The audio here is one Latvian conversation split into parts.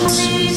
mūs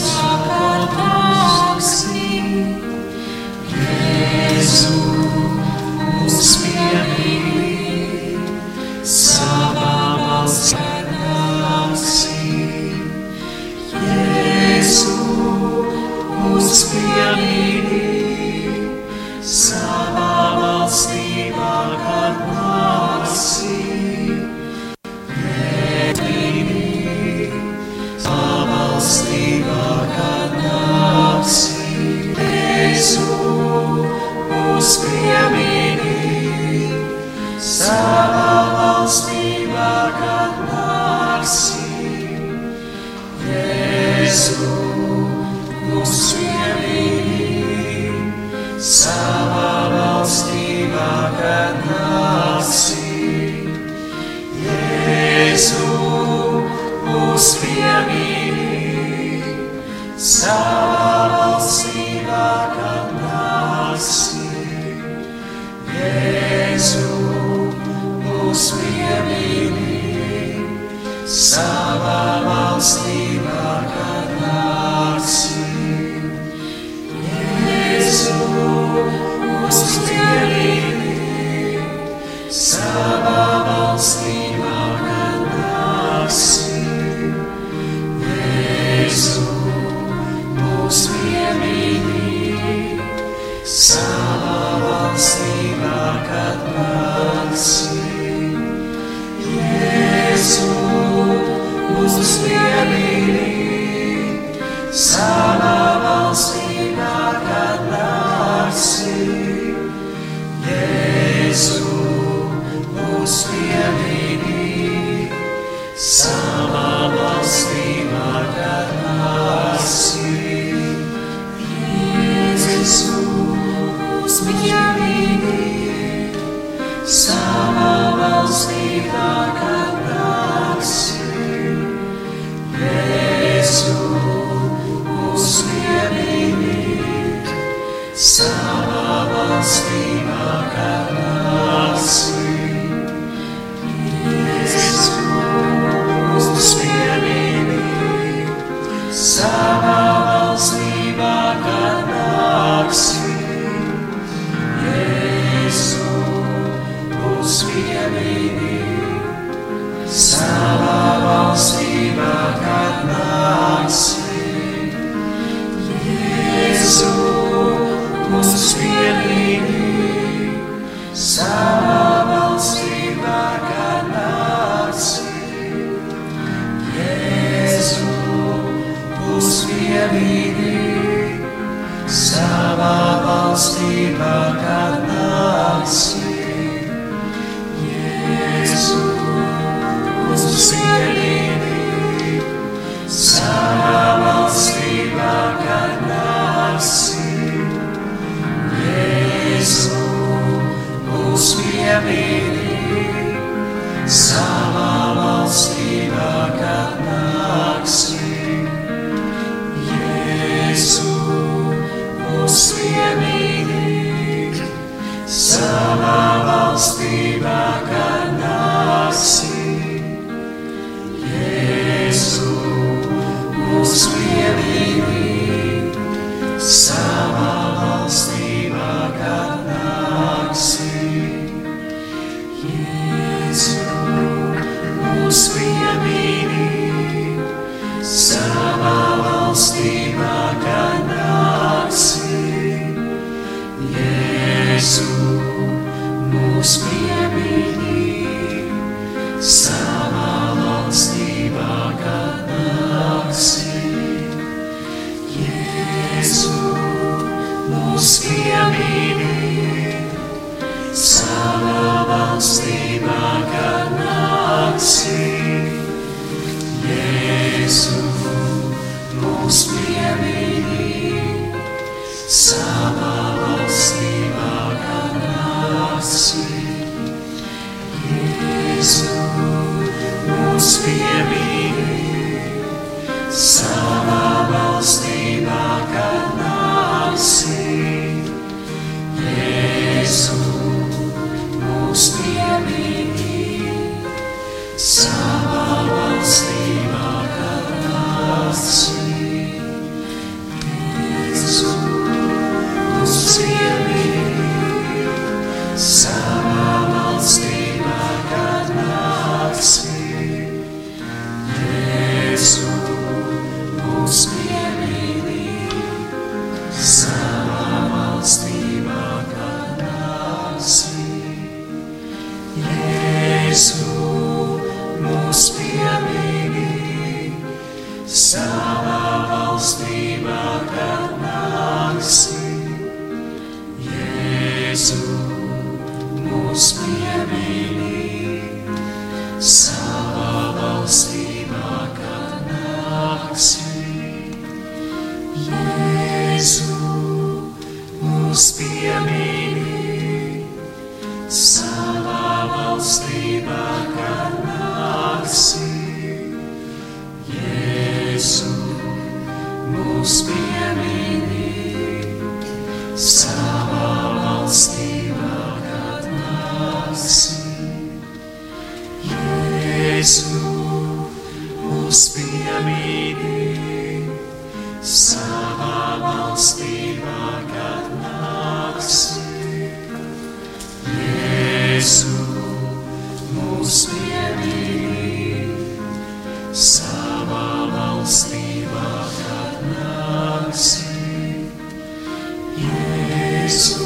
Jēzu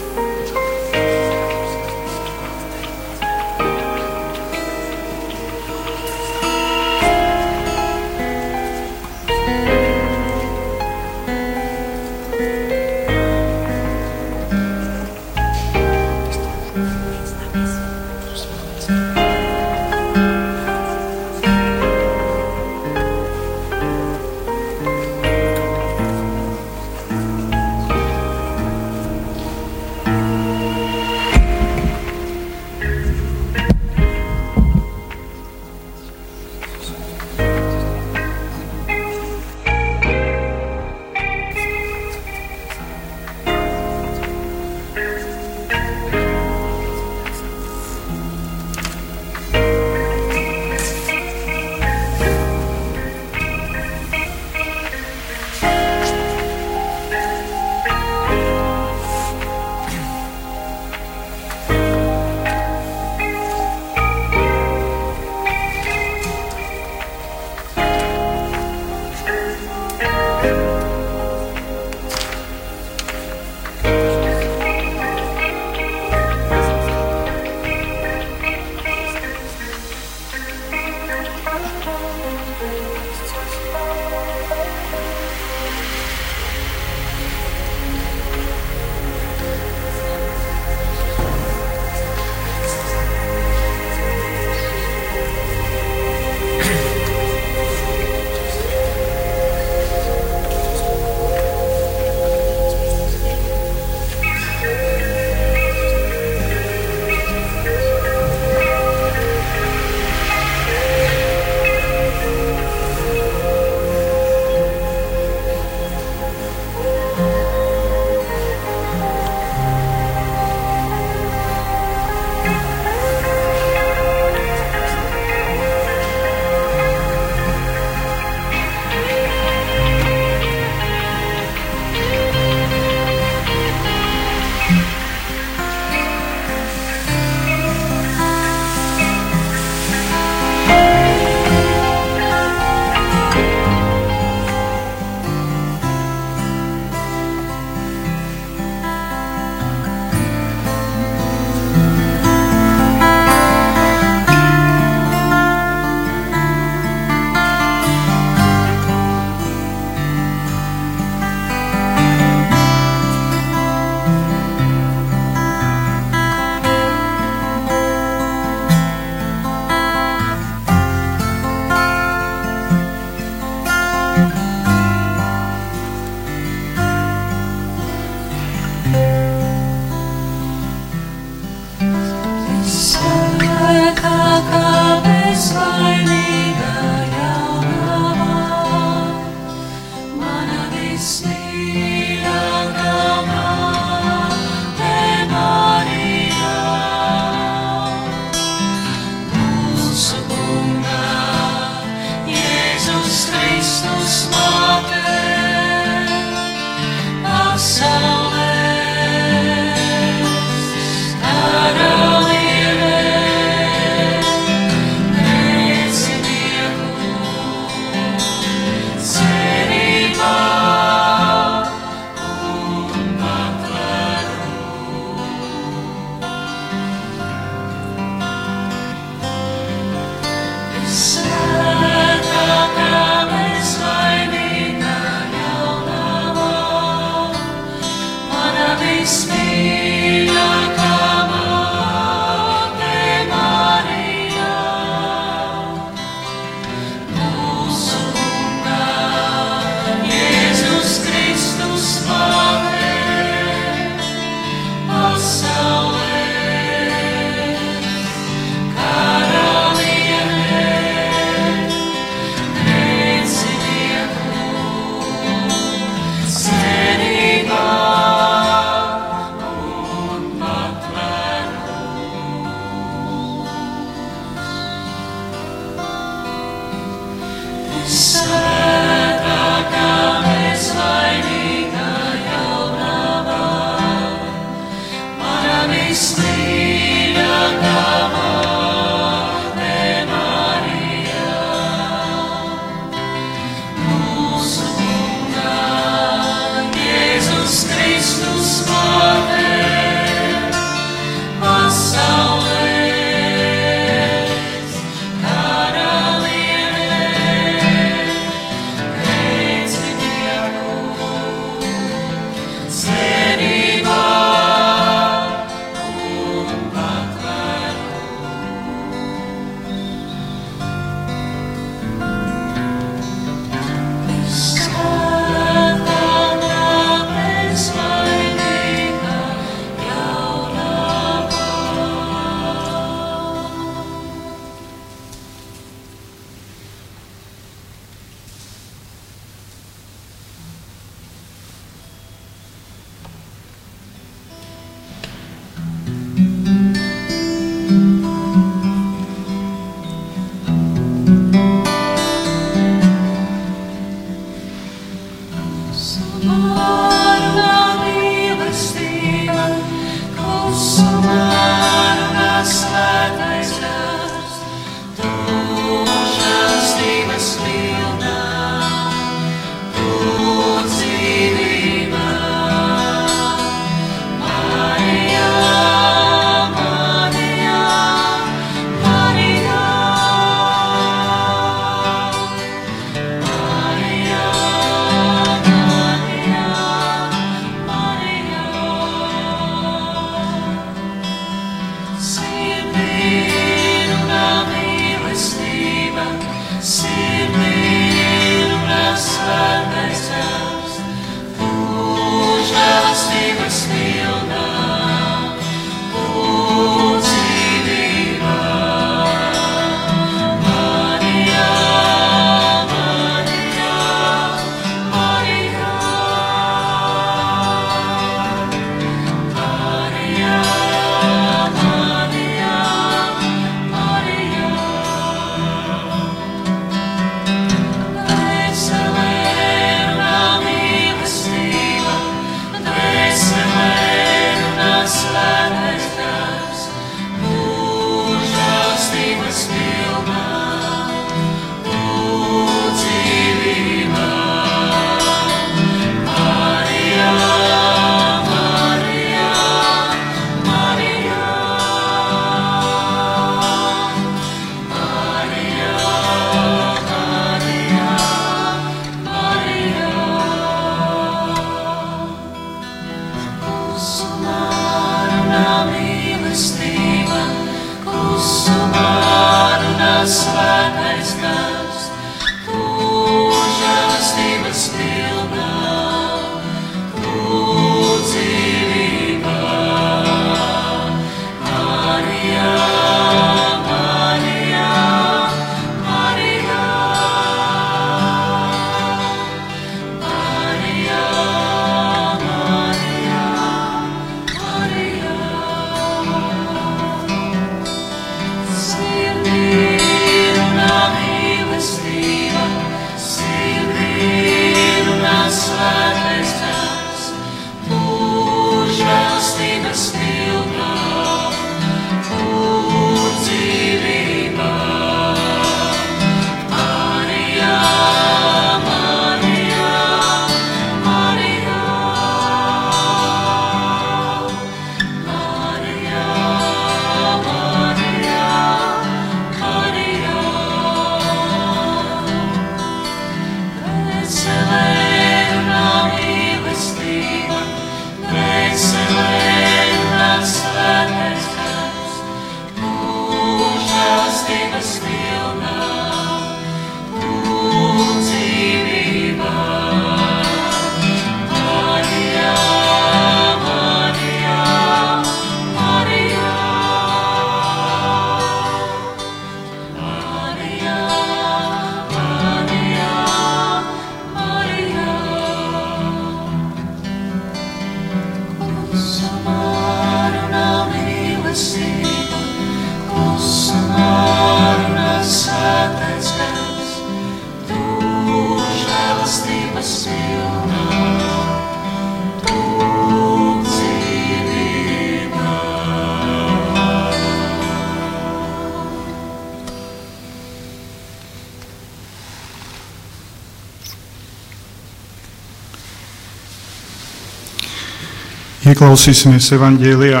Ieklausīsimies evanģēlijā,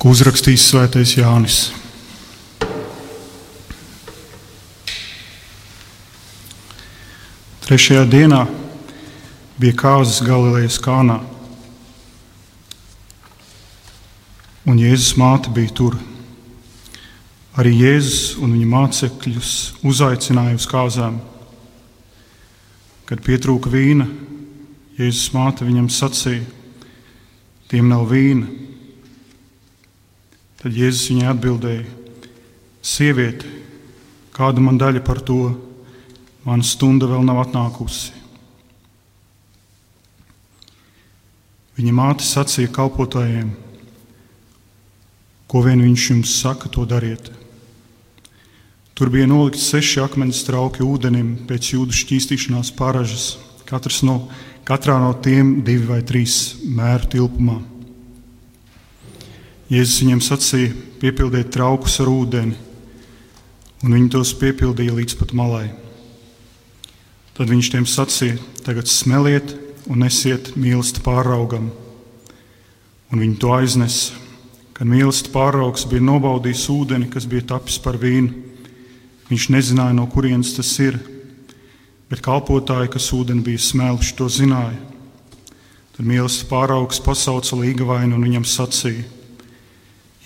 ko uzrakstīs Svētais Jānis. Trešajā dienā bija kāzas Galilejas kānā, un Jēzus māte bija tur. Arī Jēzus un viņa mācekļus uzaicināja uz kāzām. Kad pietrūka vīna, Jēzus māte viņam sacīja: Tiem nav vīna. Tad Jēzus viņai atbildēja: Sieviete, kāda man daļa par to? Mana stunda vēl nav atnākusi. Viņa māte sacīja kalpotājiem: Ko vien viņš jums saka, to dariet. Tur bija nolikti seši akmens trauki ūdenim pēc jūdu šķīstīšanās paražas, katrs no katrā no tiem divi vai trīs mēru tilpumā. Jēzus viņiem sacīja, piepildiet traukus ar ūdeni, un viņi tos piepildīja līdz pat malai. Tad viņš tiem sacīja, tagad smeliet un nesiet mīlestību pāraugam. Un viņi to aiznesa. Kad mīlestība pāraugs bija nobaudījis ūdeni, kas bija tapis par vīnu, viņš nezināja, no kurienes tas ir bet kalpotāji, kas ūdeni bija smēluši, to zināja. Tad mīlestības pāraugs pasauca līgavainu un viņam sacīja: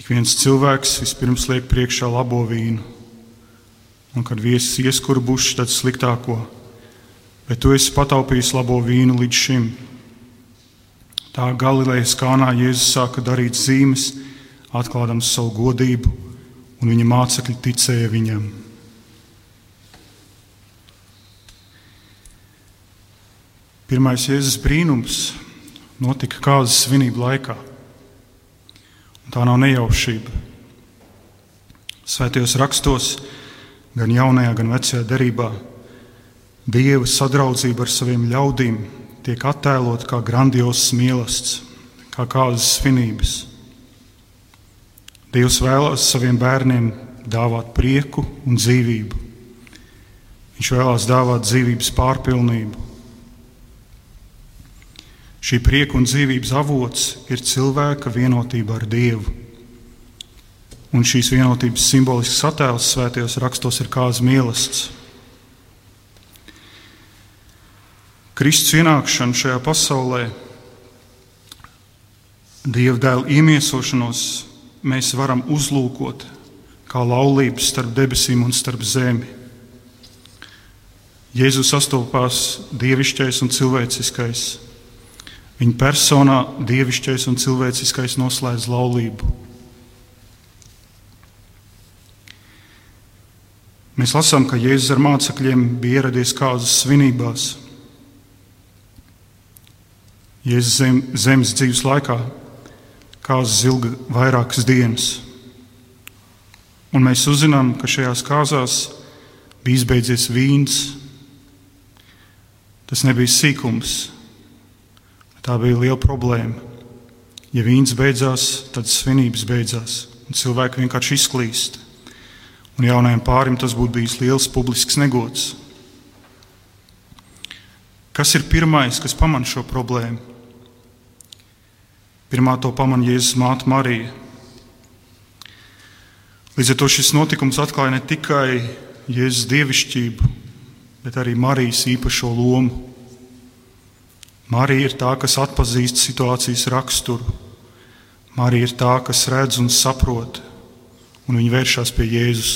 Ik viens cilvēks vispirms liek priekšā labo vīnu, un kad viesis ieskurbušs, tad sliktāko, bet tu esi pataupījis labo vīnu līdz šim. Tā Galilejas kānā Jēzus sāka darīt zīmes, atklādams savu godību, un viņa mācekļi ticēja viņam. Pirmais Jēzus brīnums notika kāzas svinību laikā. Un tā nav nejaušība. Svētajos rakstos, gan jaunajā, gan vecajā derībā, Dieva sadraudzība ar saviem ļaudīm tiek attēlota kā grandios mīlestības, kā kādas svinības. Dievs vēlās saviem bērniem dāvāt prieku un dzīvību. Viņš vēlās dāvāt dzīvības pārpilnību. Šī prieka un dzīvības avots ir cilvēka vienotība ar Dievu. Un šīs vienotības simbolisks attēls svētajos rakstos ir kāds mīlestības. Kristus ienākšanu šajā pasaulē, Dieva dēla iemiesošanos, mēs varam uzlūkot kā laulības starp debesīm un starp zemi. Jēzus sastopās dievišķais un cilvēciskais. Viņa personā dievišķais un cilvēciskais noslēdz laulību. Mēs lasām, ka Jēzus ar mācekļiem bija ieradies kādas svinībās. Jēzus zem, zemes dzīves laikā kāzas ilga vairākas dienas. Un mēs uzzinām, ka šajās kāzās bija izbeidzies vīns. Tas nebija sīkums. Tā bija liela problēma. Ja vīns beidzās, tad svinības beidzās, un cilvēki vienkārši izklīst. Un jaunajam pārim tas būtu bijis liels publisks negods. Kas ir pirmais, kas pamanīja šo problēmu? Pirmā to pamanīja Jēzus māte Marija. Līdz ar to šis notikums atklāja ne tikai Jēzus dievišķību, bet arī Marijas īpašo lomu. Marija ir tā, kas atpazīst situācijas raksturu. Marija ir tā, kas redz un saprot, un viņa vēršas pie Jēzus.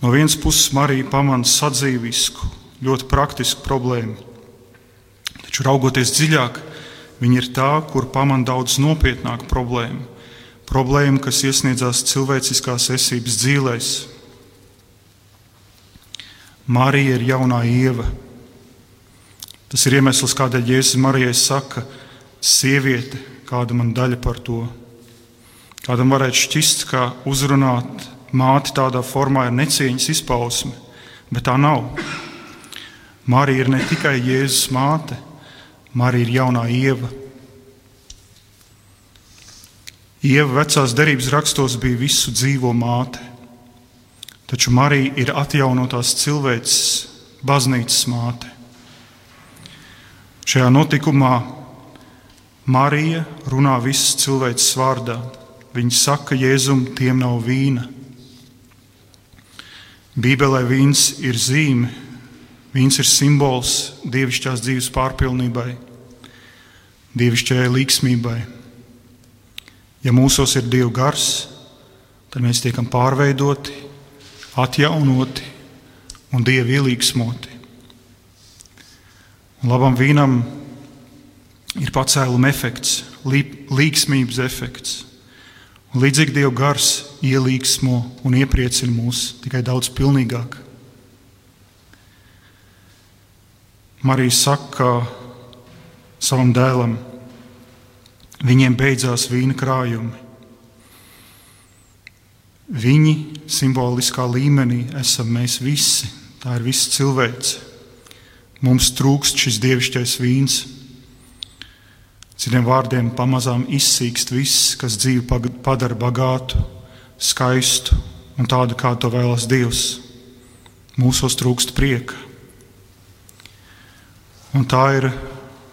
No vienas puses, Marija pamana sadzīvisku, ļoti praktisku problēmu, taču raugoties dziļāk, Viņa ir tā, kur pamanā daudz nopietnāku problēmu. Problēma, kas iesniedzās cilvēciskās esības dzīvēs. Marija ir jaunā ieva. Tas ir iemesls, kādēļ Jēzus Marijai saka, sieviete, kāda man daļa par to. Kādam varētu šķist, ka uzrunāt māti tādā formā ir necieņas izpausme, bet tā nav. Marija ir ne tikai Jēzus māte, Marija ir jaunā ieva. Ieva vecās derības rakstos bija visu dzīvo māte, taču Marija ir atjaunotās cilvēces, baznīcas māte. Šajā notikumā Marija runā visas cilvēces vārdā. Viņa saka, Jēzum, tiem nav vīna. Bībelē vīns ir zīme, Vīns ir simbols dievišķās dzīves pārpilnībai, dievišķajai līgsmībai. Ja mūsos ir Dieva gars, tad mēs tiekam pārveidoti, atjaunoti un Dieva ielīgsmoti. Labam vīnam ir pacēluma efekts, līgsmības efekts. Un līdzīgi Dieva gars ielīgsmo un iepriecina mūs tikai daudz pilnīgāk. Marija saka savam dēlam, viņiem beidzās vīna krājumi. Viņi simboliskā līmenī esam mēs visi. Tā ir visa cilvēce. Mums trūkst šis dievišķais vīns. Citiem vārdiem, pamazām izsīkst viss, kas dzīvi padara bagātu, skaistu un tādu, kā to vēlas Dievs. Mūsos trūkst prieka. Un tā ir,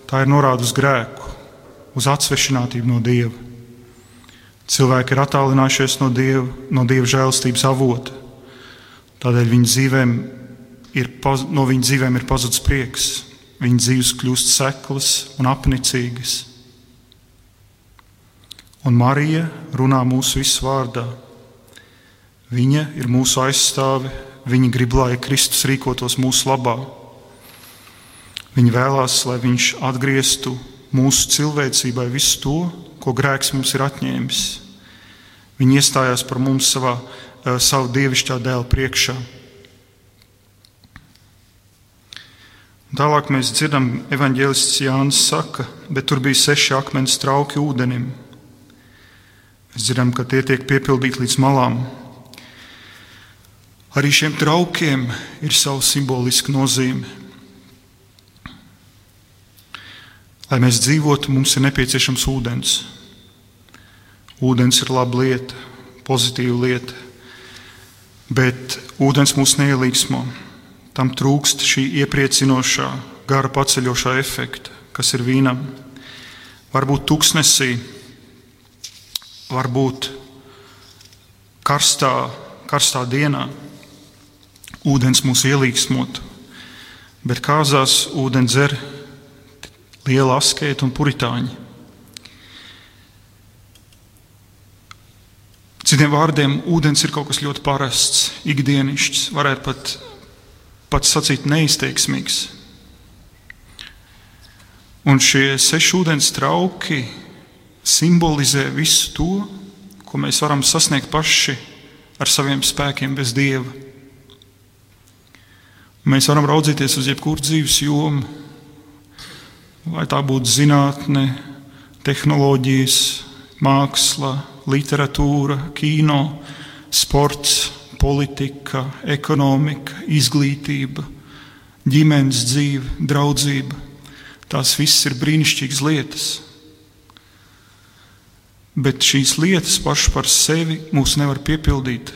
tā ir norāde uz grēku, uz atsvešinātību no Dieva. Cilvēki ir attālinājušies no Dieva, no Dieva žēlstības avota. Tādēļ viņu dzīvēm ir, no viņu dzīvēm ir pazudis prieks, viņu dzīves kļūst seklas un apnicīgas. Un Marija runā mūsu visu vārdā. Viņa ir mūsu aizstāve, viņa grib, lai Kristus rīkotos mūsu labā. Viņi vēlās, lai Viņš atgrieztu mūsu cilvēcībai visu to, ko grēks mums ir atņēmis. Viņi iestājās par mums savā, eh, savu dievišķā dēla priekšā. Tālāk mēs dzirdam, evanģēlists Jānis saka, bet tur bija seši akmens trauki ūdenim. Mēs dzirdam, ka tie tiek piepildīti līdz malām. Arī šiem traukiem ir sava simboliska nozīme. Lai mēs dzīvotu, mums ir nepieciešams ūdens. Ūdens ir laba lieta, pozitīva lieta, bet ūdens mūs neielīgsmo. Tam trūkst šī iepriecinošā, gara paceļošā efekta, kas ir vīnam. Varbūt tuksnesī, varbūt karstā, karstā dienā ūdens mūs ielīgsmotu, bet kāzās ūdens dzer liela askeita un puritāņi. Citiem vārdiem, ūdens ir kaut kas ļoti parasts, ikdienišķs, varētu pat, pat sacīt neizteiksmīgs. Un šie seši ūdens trauki simbolizē visu to, ko mēs varam sasniegt paši ar saviem spēkiem bez dieva. Mēs varam raudzīties uz jebkuru dzīves jomu, vai tā būtu zinātne, tehnoloģijas, māksla, literatūra, kino, sports, politika, ekonomika, izglītība, ģimenes dzīve, draudzība. Tās visas ir brīnišķīgas lietas. Bet šīs lietas pašas par sevi mūs nevar piepildīt.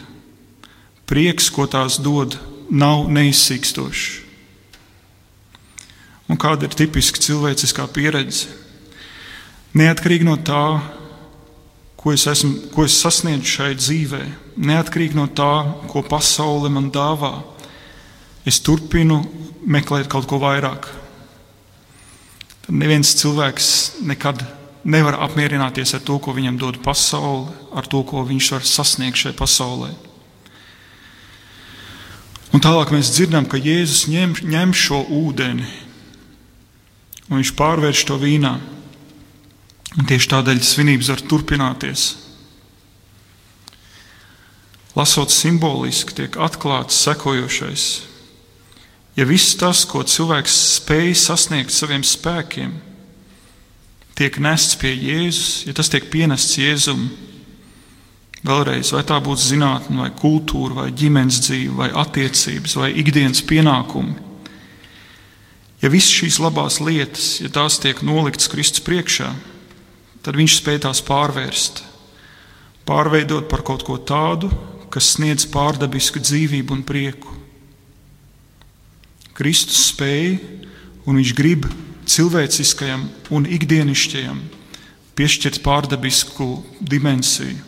Prieks, ko tās dod, nav neizsīkstošs. Un kāda ir tipiska cilvēciskā pieredze? Neatkarīgi no tā, ko es, esmu, ko es sasniedzu šai dzīvē, neatkarīgi no tā, ko pasaule man dāvā, es turpinu meklēt kaut ko vairāk. Tad neviens cilvēks nekad nevar apmierināties ar to, ko viņam dod pasaule, ar to, ko viņš var sasniegt šajā pasaulē. Un tālāk mēs dzirdam, ka Jēzus ņem, ņem šo ūdeni, un viņš pārvērš to vīnā. Un tieši tādēļ svinības var turpināties. Lasot simboliski, tiek atklāts sekojošais. Ja viss tas, ko cilvēks spēj sasniegt saviem spēkiem, tiek nests pie Jēzus, ja tas tiek pienests Jēzum, vēlreiz, vai tā būtu zinātne, vai kultūra, vai ģimenes dzīve, vai attiecības, vai ikdienas pienākumi, Ja visas šīs labās lietas, ja tās tiek noliktas Kristus priekšā, tad viņš spēj tās pārvērst, pārveidot par kaut ko tādu, kas sniedz pārdabisku dzīvību un prieku. Kristus spēja un viņš grib cilvēciskajam un ikdienišķajam piešķirt pārdabisku dimensiju.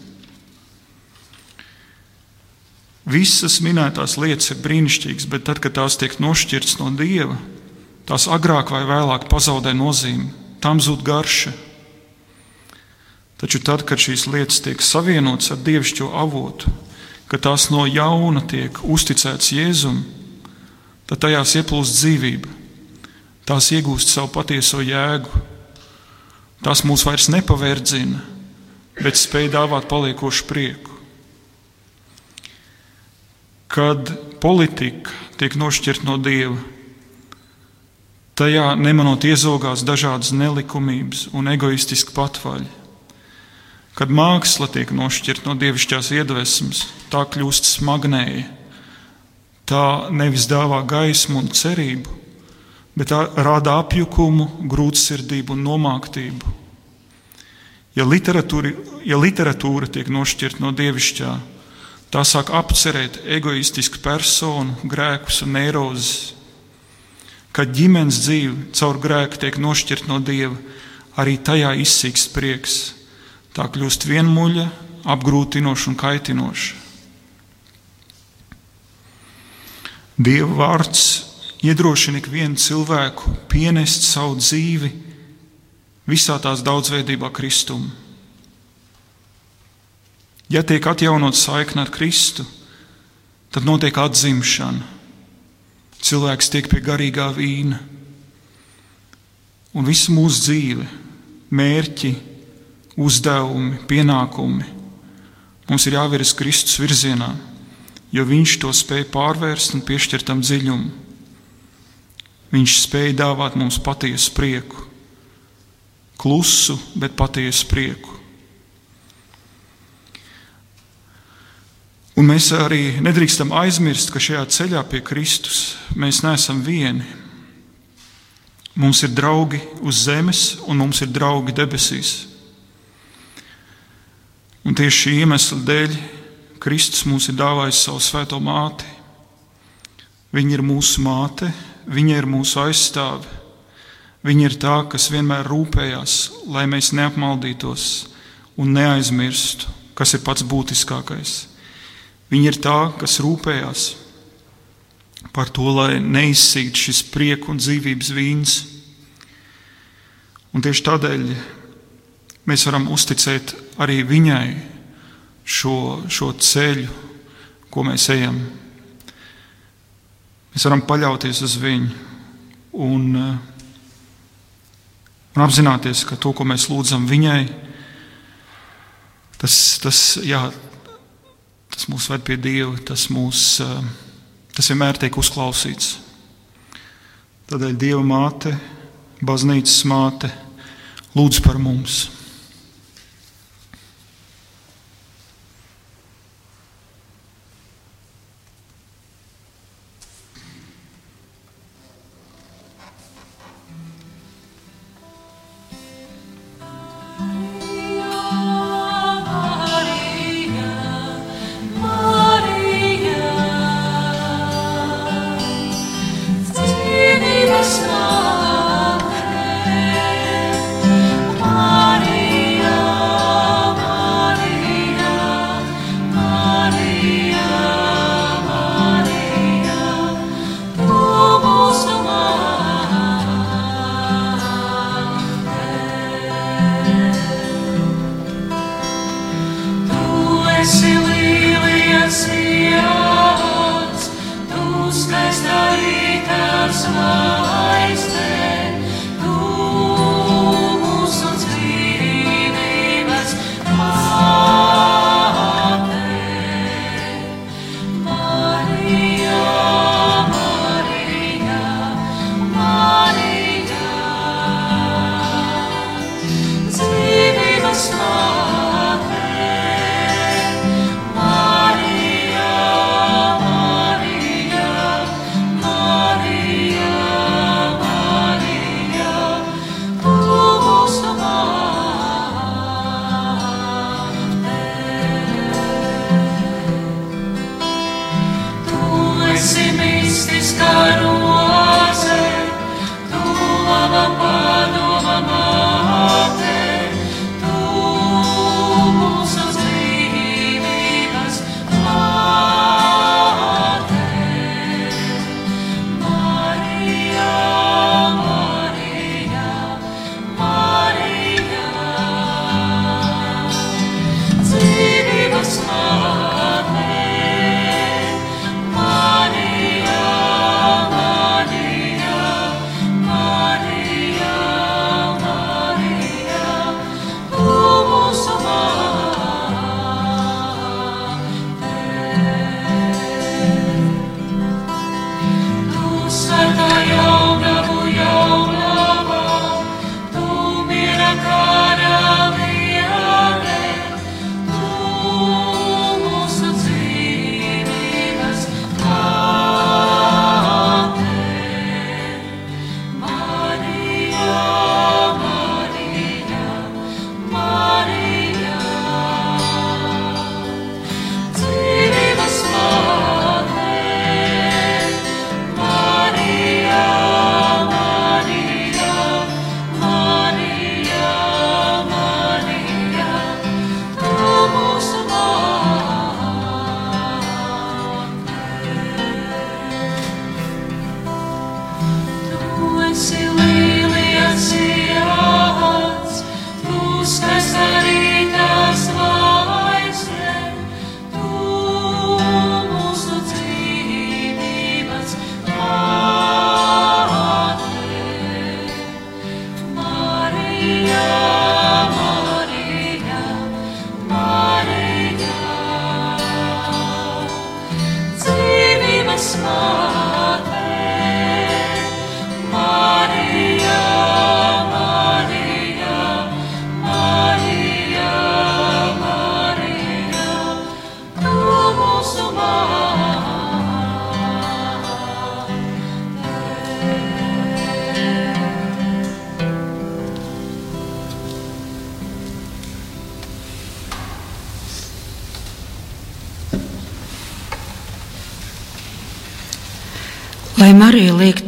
Visas minētās lietas ir brīnišķīgas, bet tad, kad tās tiek nošķirtas no Dieva, tās agrāk vai vēlāk pazaudē nozīmi, tam zūd garša. Taču tad, kad šīs lietas tiek savienotas ar dievišķo avotu, kad tās no jauna tiek uzticētas Jēzum, tad tajās ieplūst dzīvība, tās iegūst savu patieso jēgu. Tās mūs vairs nepavērdzina, bet spēj dāvāt paliekošu prieku. Kad politika tiek nošķirta no dieva, Tajā nemanot iezogās dažādas nelikumības un egoistiski patvaļi. Kad māksla tiek nošķirta no dievišķās iedvesmas, tā kļūst smagnēja. Tā nevis dāvā gaismu un cerību, bet tā rāda apjukumu, grūtsirdību un nomāktību. Ja literatūra, ja literatūra tiek nošķirta no dievišķā, tā sāk apcerēt egoistisku personu, grēkus un neirozes kad ģimenes dzīve caur grēku tiek nošķirta no dieva, arī tajā izsīkst prieks. Tā kļūst vienmuļa, apgrūtinoša un kaitinoša. Dieva vārds iedrošina ikvienu cilvēku pienest savu dzīvi visā tās daudzveidībā Kristum. Ja tiek atjaunot saikne ar Kristu, tad notiek atzimšana cilvēks tiek pie garīgā vīna. un visa mūsu dzīve, mērķi, uzdevumi, pienākumi mums ir jāviras Kristus virzienā, jo Viņš to spēja pārvērst un piešķirt tam dziļumu. Viņš spēja dāvāt mums patiesu prieku, klusu, bet patiesu prieku. Un mēs arī nedrīkstam aizmirst, ka šajā ceļā pie Kristus mēs neesam vieni. Mums ir draugi uz zemes, un mums ir draugi debesīs. Un tieši šī iemesla dēļ Kristus mums ir dāvājis savu svēto māti. Viņa ir mūsu māte, viņa ir mūsu aizstāve. Viņa ir tā, kas vienmēr rūpējās, lai mēs neapmaldītos un neaizmirstu, kas ir pats būtiskākais. Viņa ir tā, kas rūpējās par to, lai neizsīktu šis prieku un dzīvības vīns. Un tieši tādēļ mēs varam uzticēt arī viņai šo, šo ceļu, ko mēs ejam. Mēs varam paļauties uz viņu un, un apzināties, ka to, ko mēs lūdzam viņai, tas, tas, jā, tas mūs ved pie Dieva, tas, mūs, tas vienmēr tiek uzklausīts. Tādēļ Dieva māte, baznīcas māte, lūdz par mums.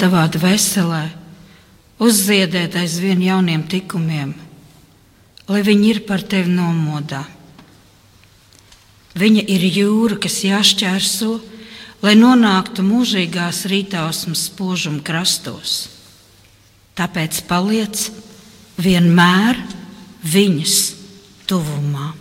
Tavā dvēselē, uzziedēt aizvien jauniem tikumiem, lai viņi ir par tevi nomodā. Viņa ir jūra, kas jāšķērso, lai nonāktu mūžīgās rītausmas spožuma krastos. Tāpēc paliec vienmēr viņas tuvumā.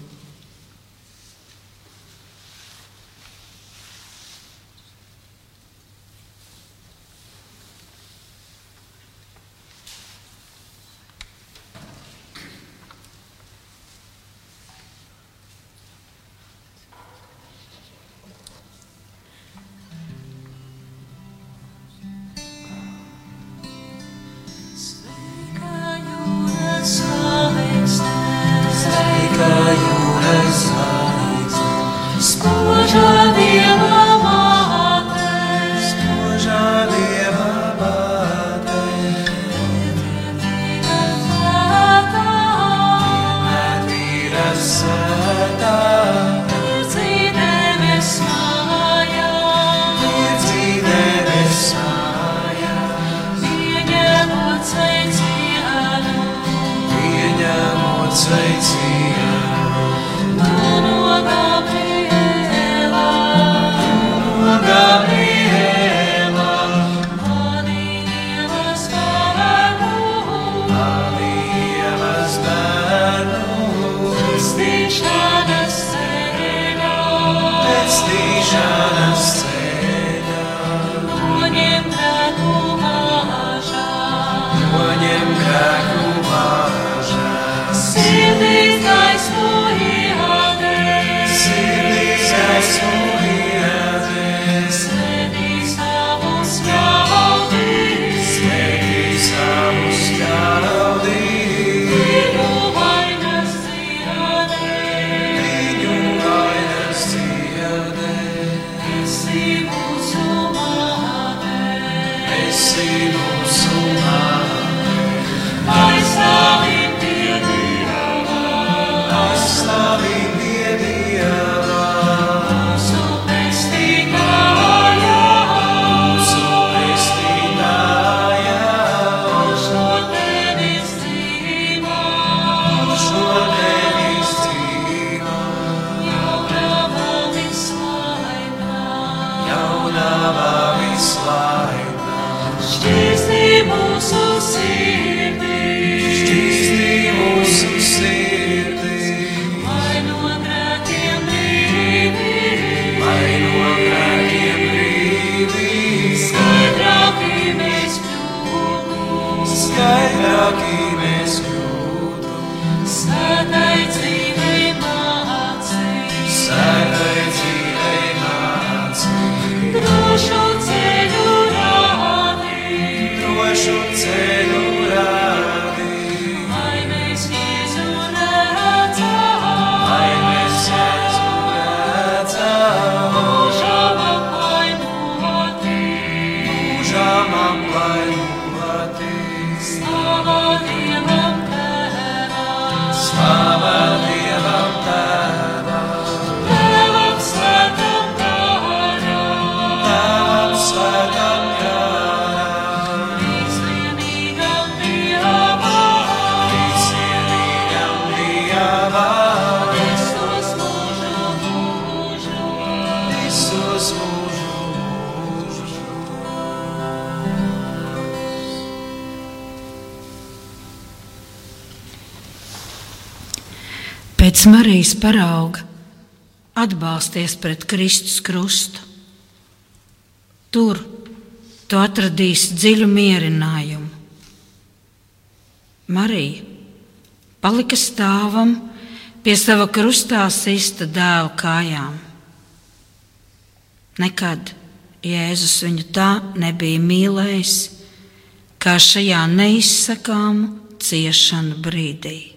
Marijas parauga atbalsties pret Kristus krustu. Tur tu atradīsi dziļu mierinājumu. Marija, palika stāvam pie sava krustā sista dēla kājām. Nekad Jēzus viņu tā nebija mīlējis, kā šajā neizsakāmu ciešanu brīdī.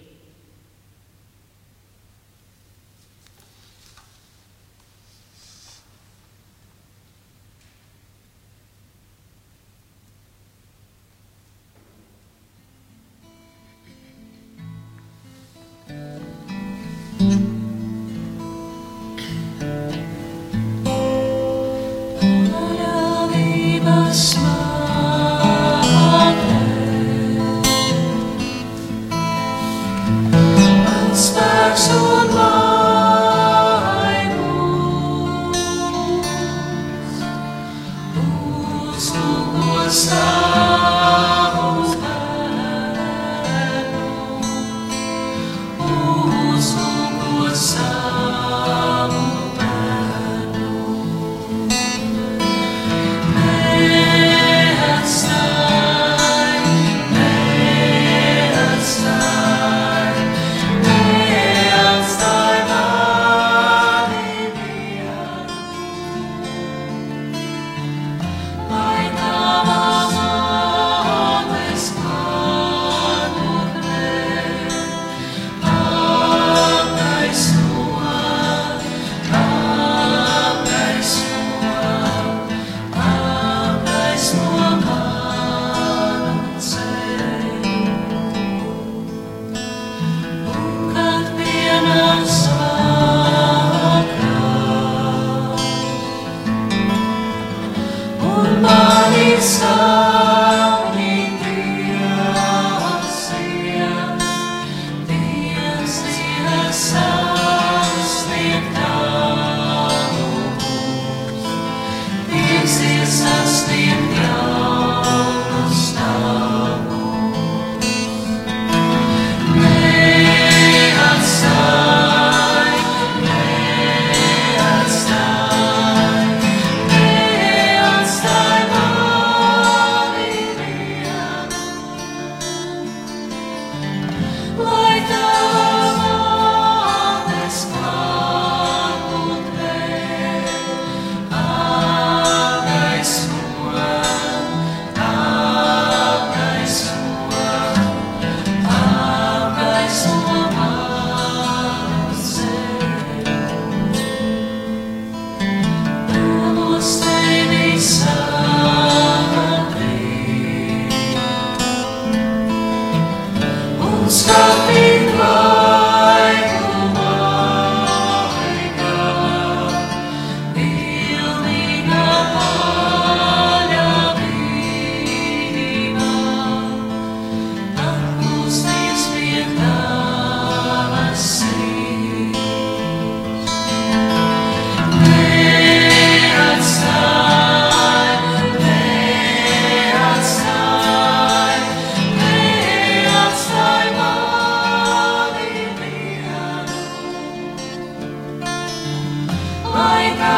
my God.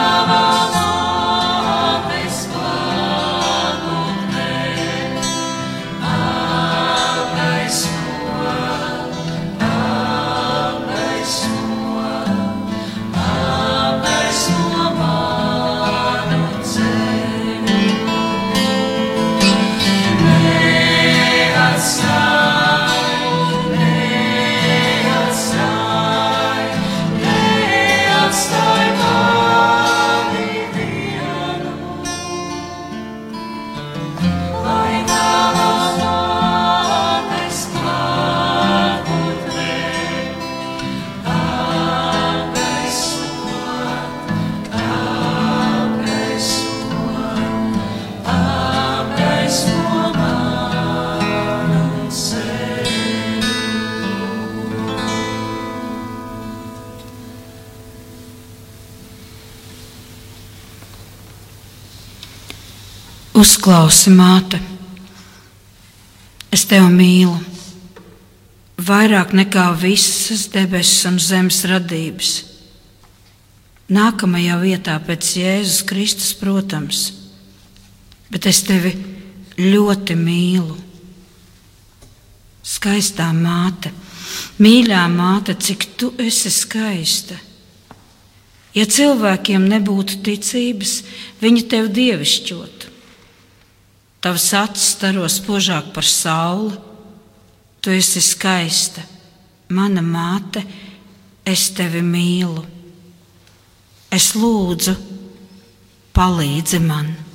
Uzklausi, māte, es tevi mīlu vairāk nekā visas debesis un zemes radības. Nākamajā vietā pēc Jēzus Kristus, protams, bet es tevi ļoti mīlu. Skaistā māte, Mīļā māte, cik tu esi skaista! Ja cilvēkiem nebūtu ticības, viņi tev dievišķotu. Tavs acis staro spožāk par sauli, tu esi skaista, mana māte, es tevi mīlu. Es lūdzu, palīdzi man!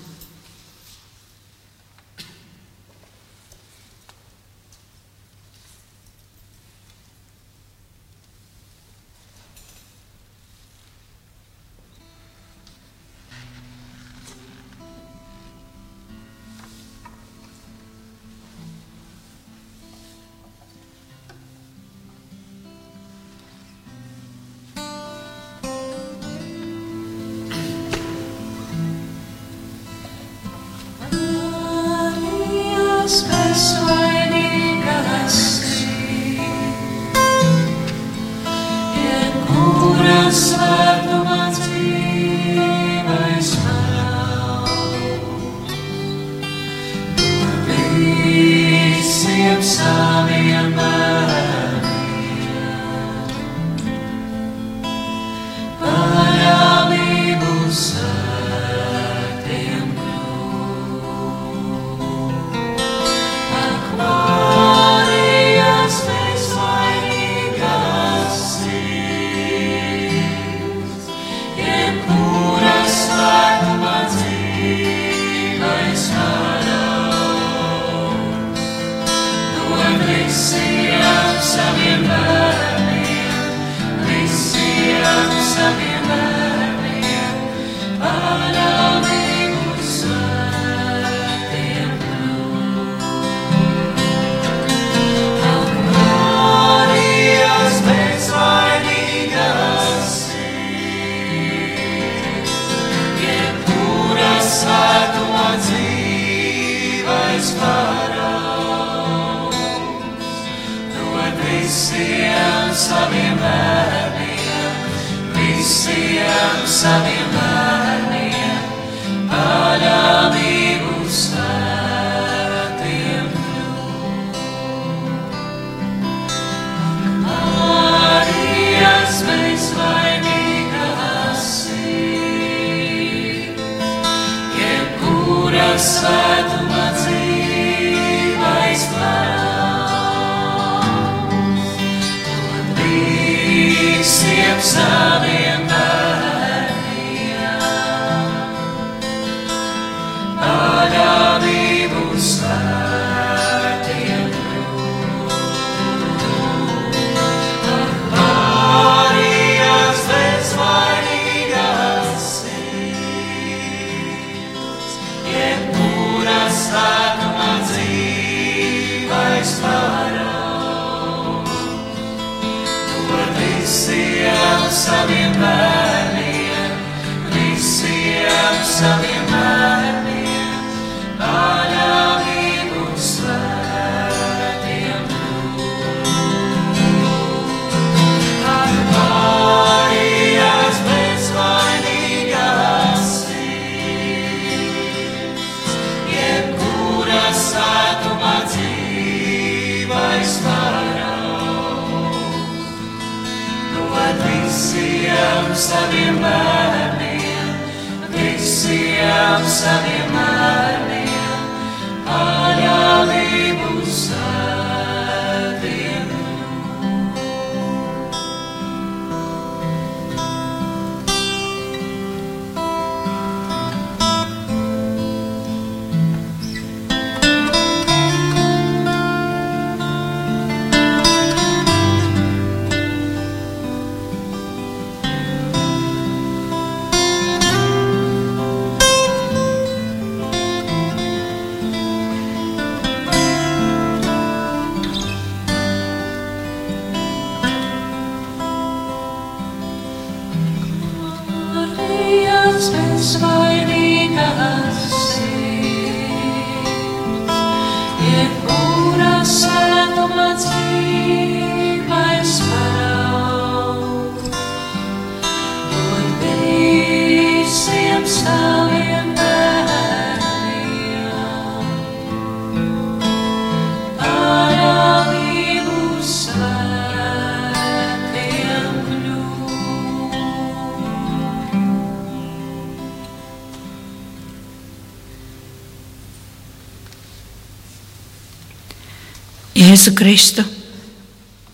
Jēzu Kristu,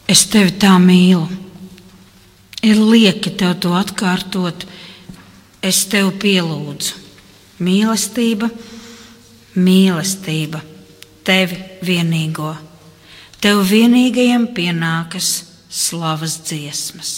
es tevi tā mīlu. Ir lieki tev to atkārtot, es tev pielūdzu. Mīlestība, mīlestība, tevi vienīgo. Tev vienīgajam pienākas slavas dziesmas.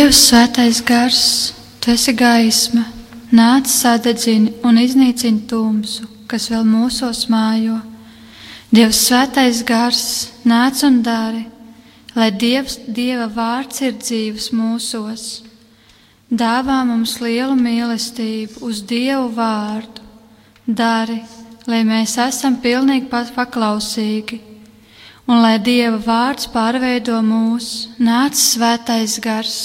Dievs, svētais gars, tu esi gaisma, nāc sadedzini un iznīcini tumsu, kas vēl mūsos mājo. Dievs, svētais gars, nāc un dari, lai Dievs, Dieva vārds ir dzīves mūsos. Dāvā mums lielu mīlestību uz Dievu vārdu, dari, lai mēs esam pilnīgi paklausīgi un lai Dieva vārds pārveido mūs, nāc svētais gars.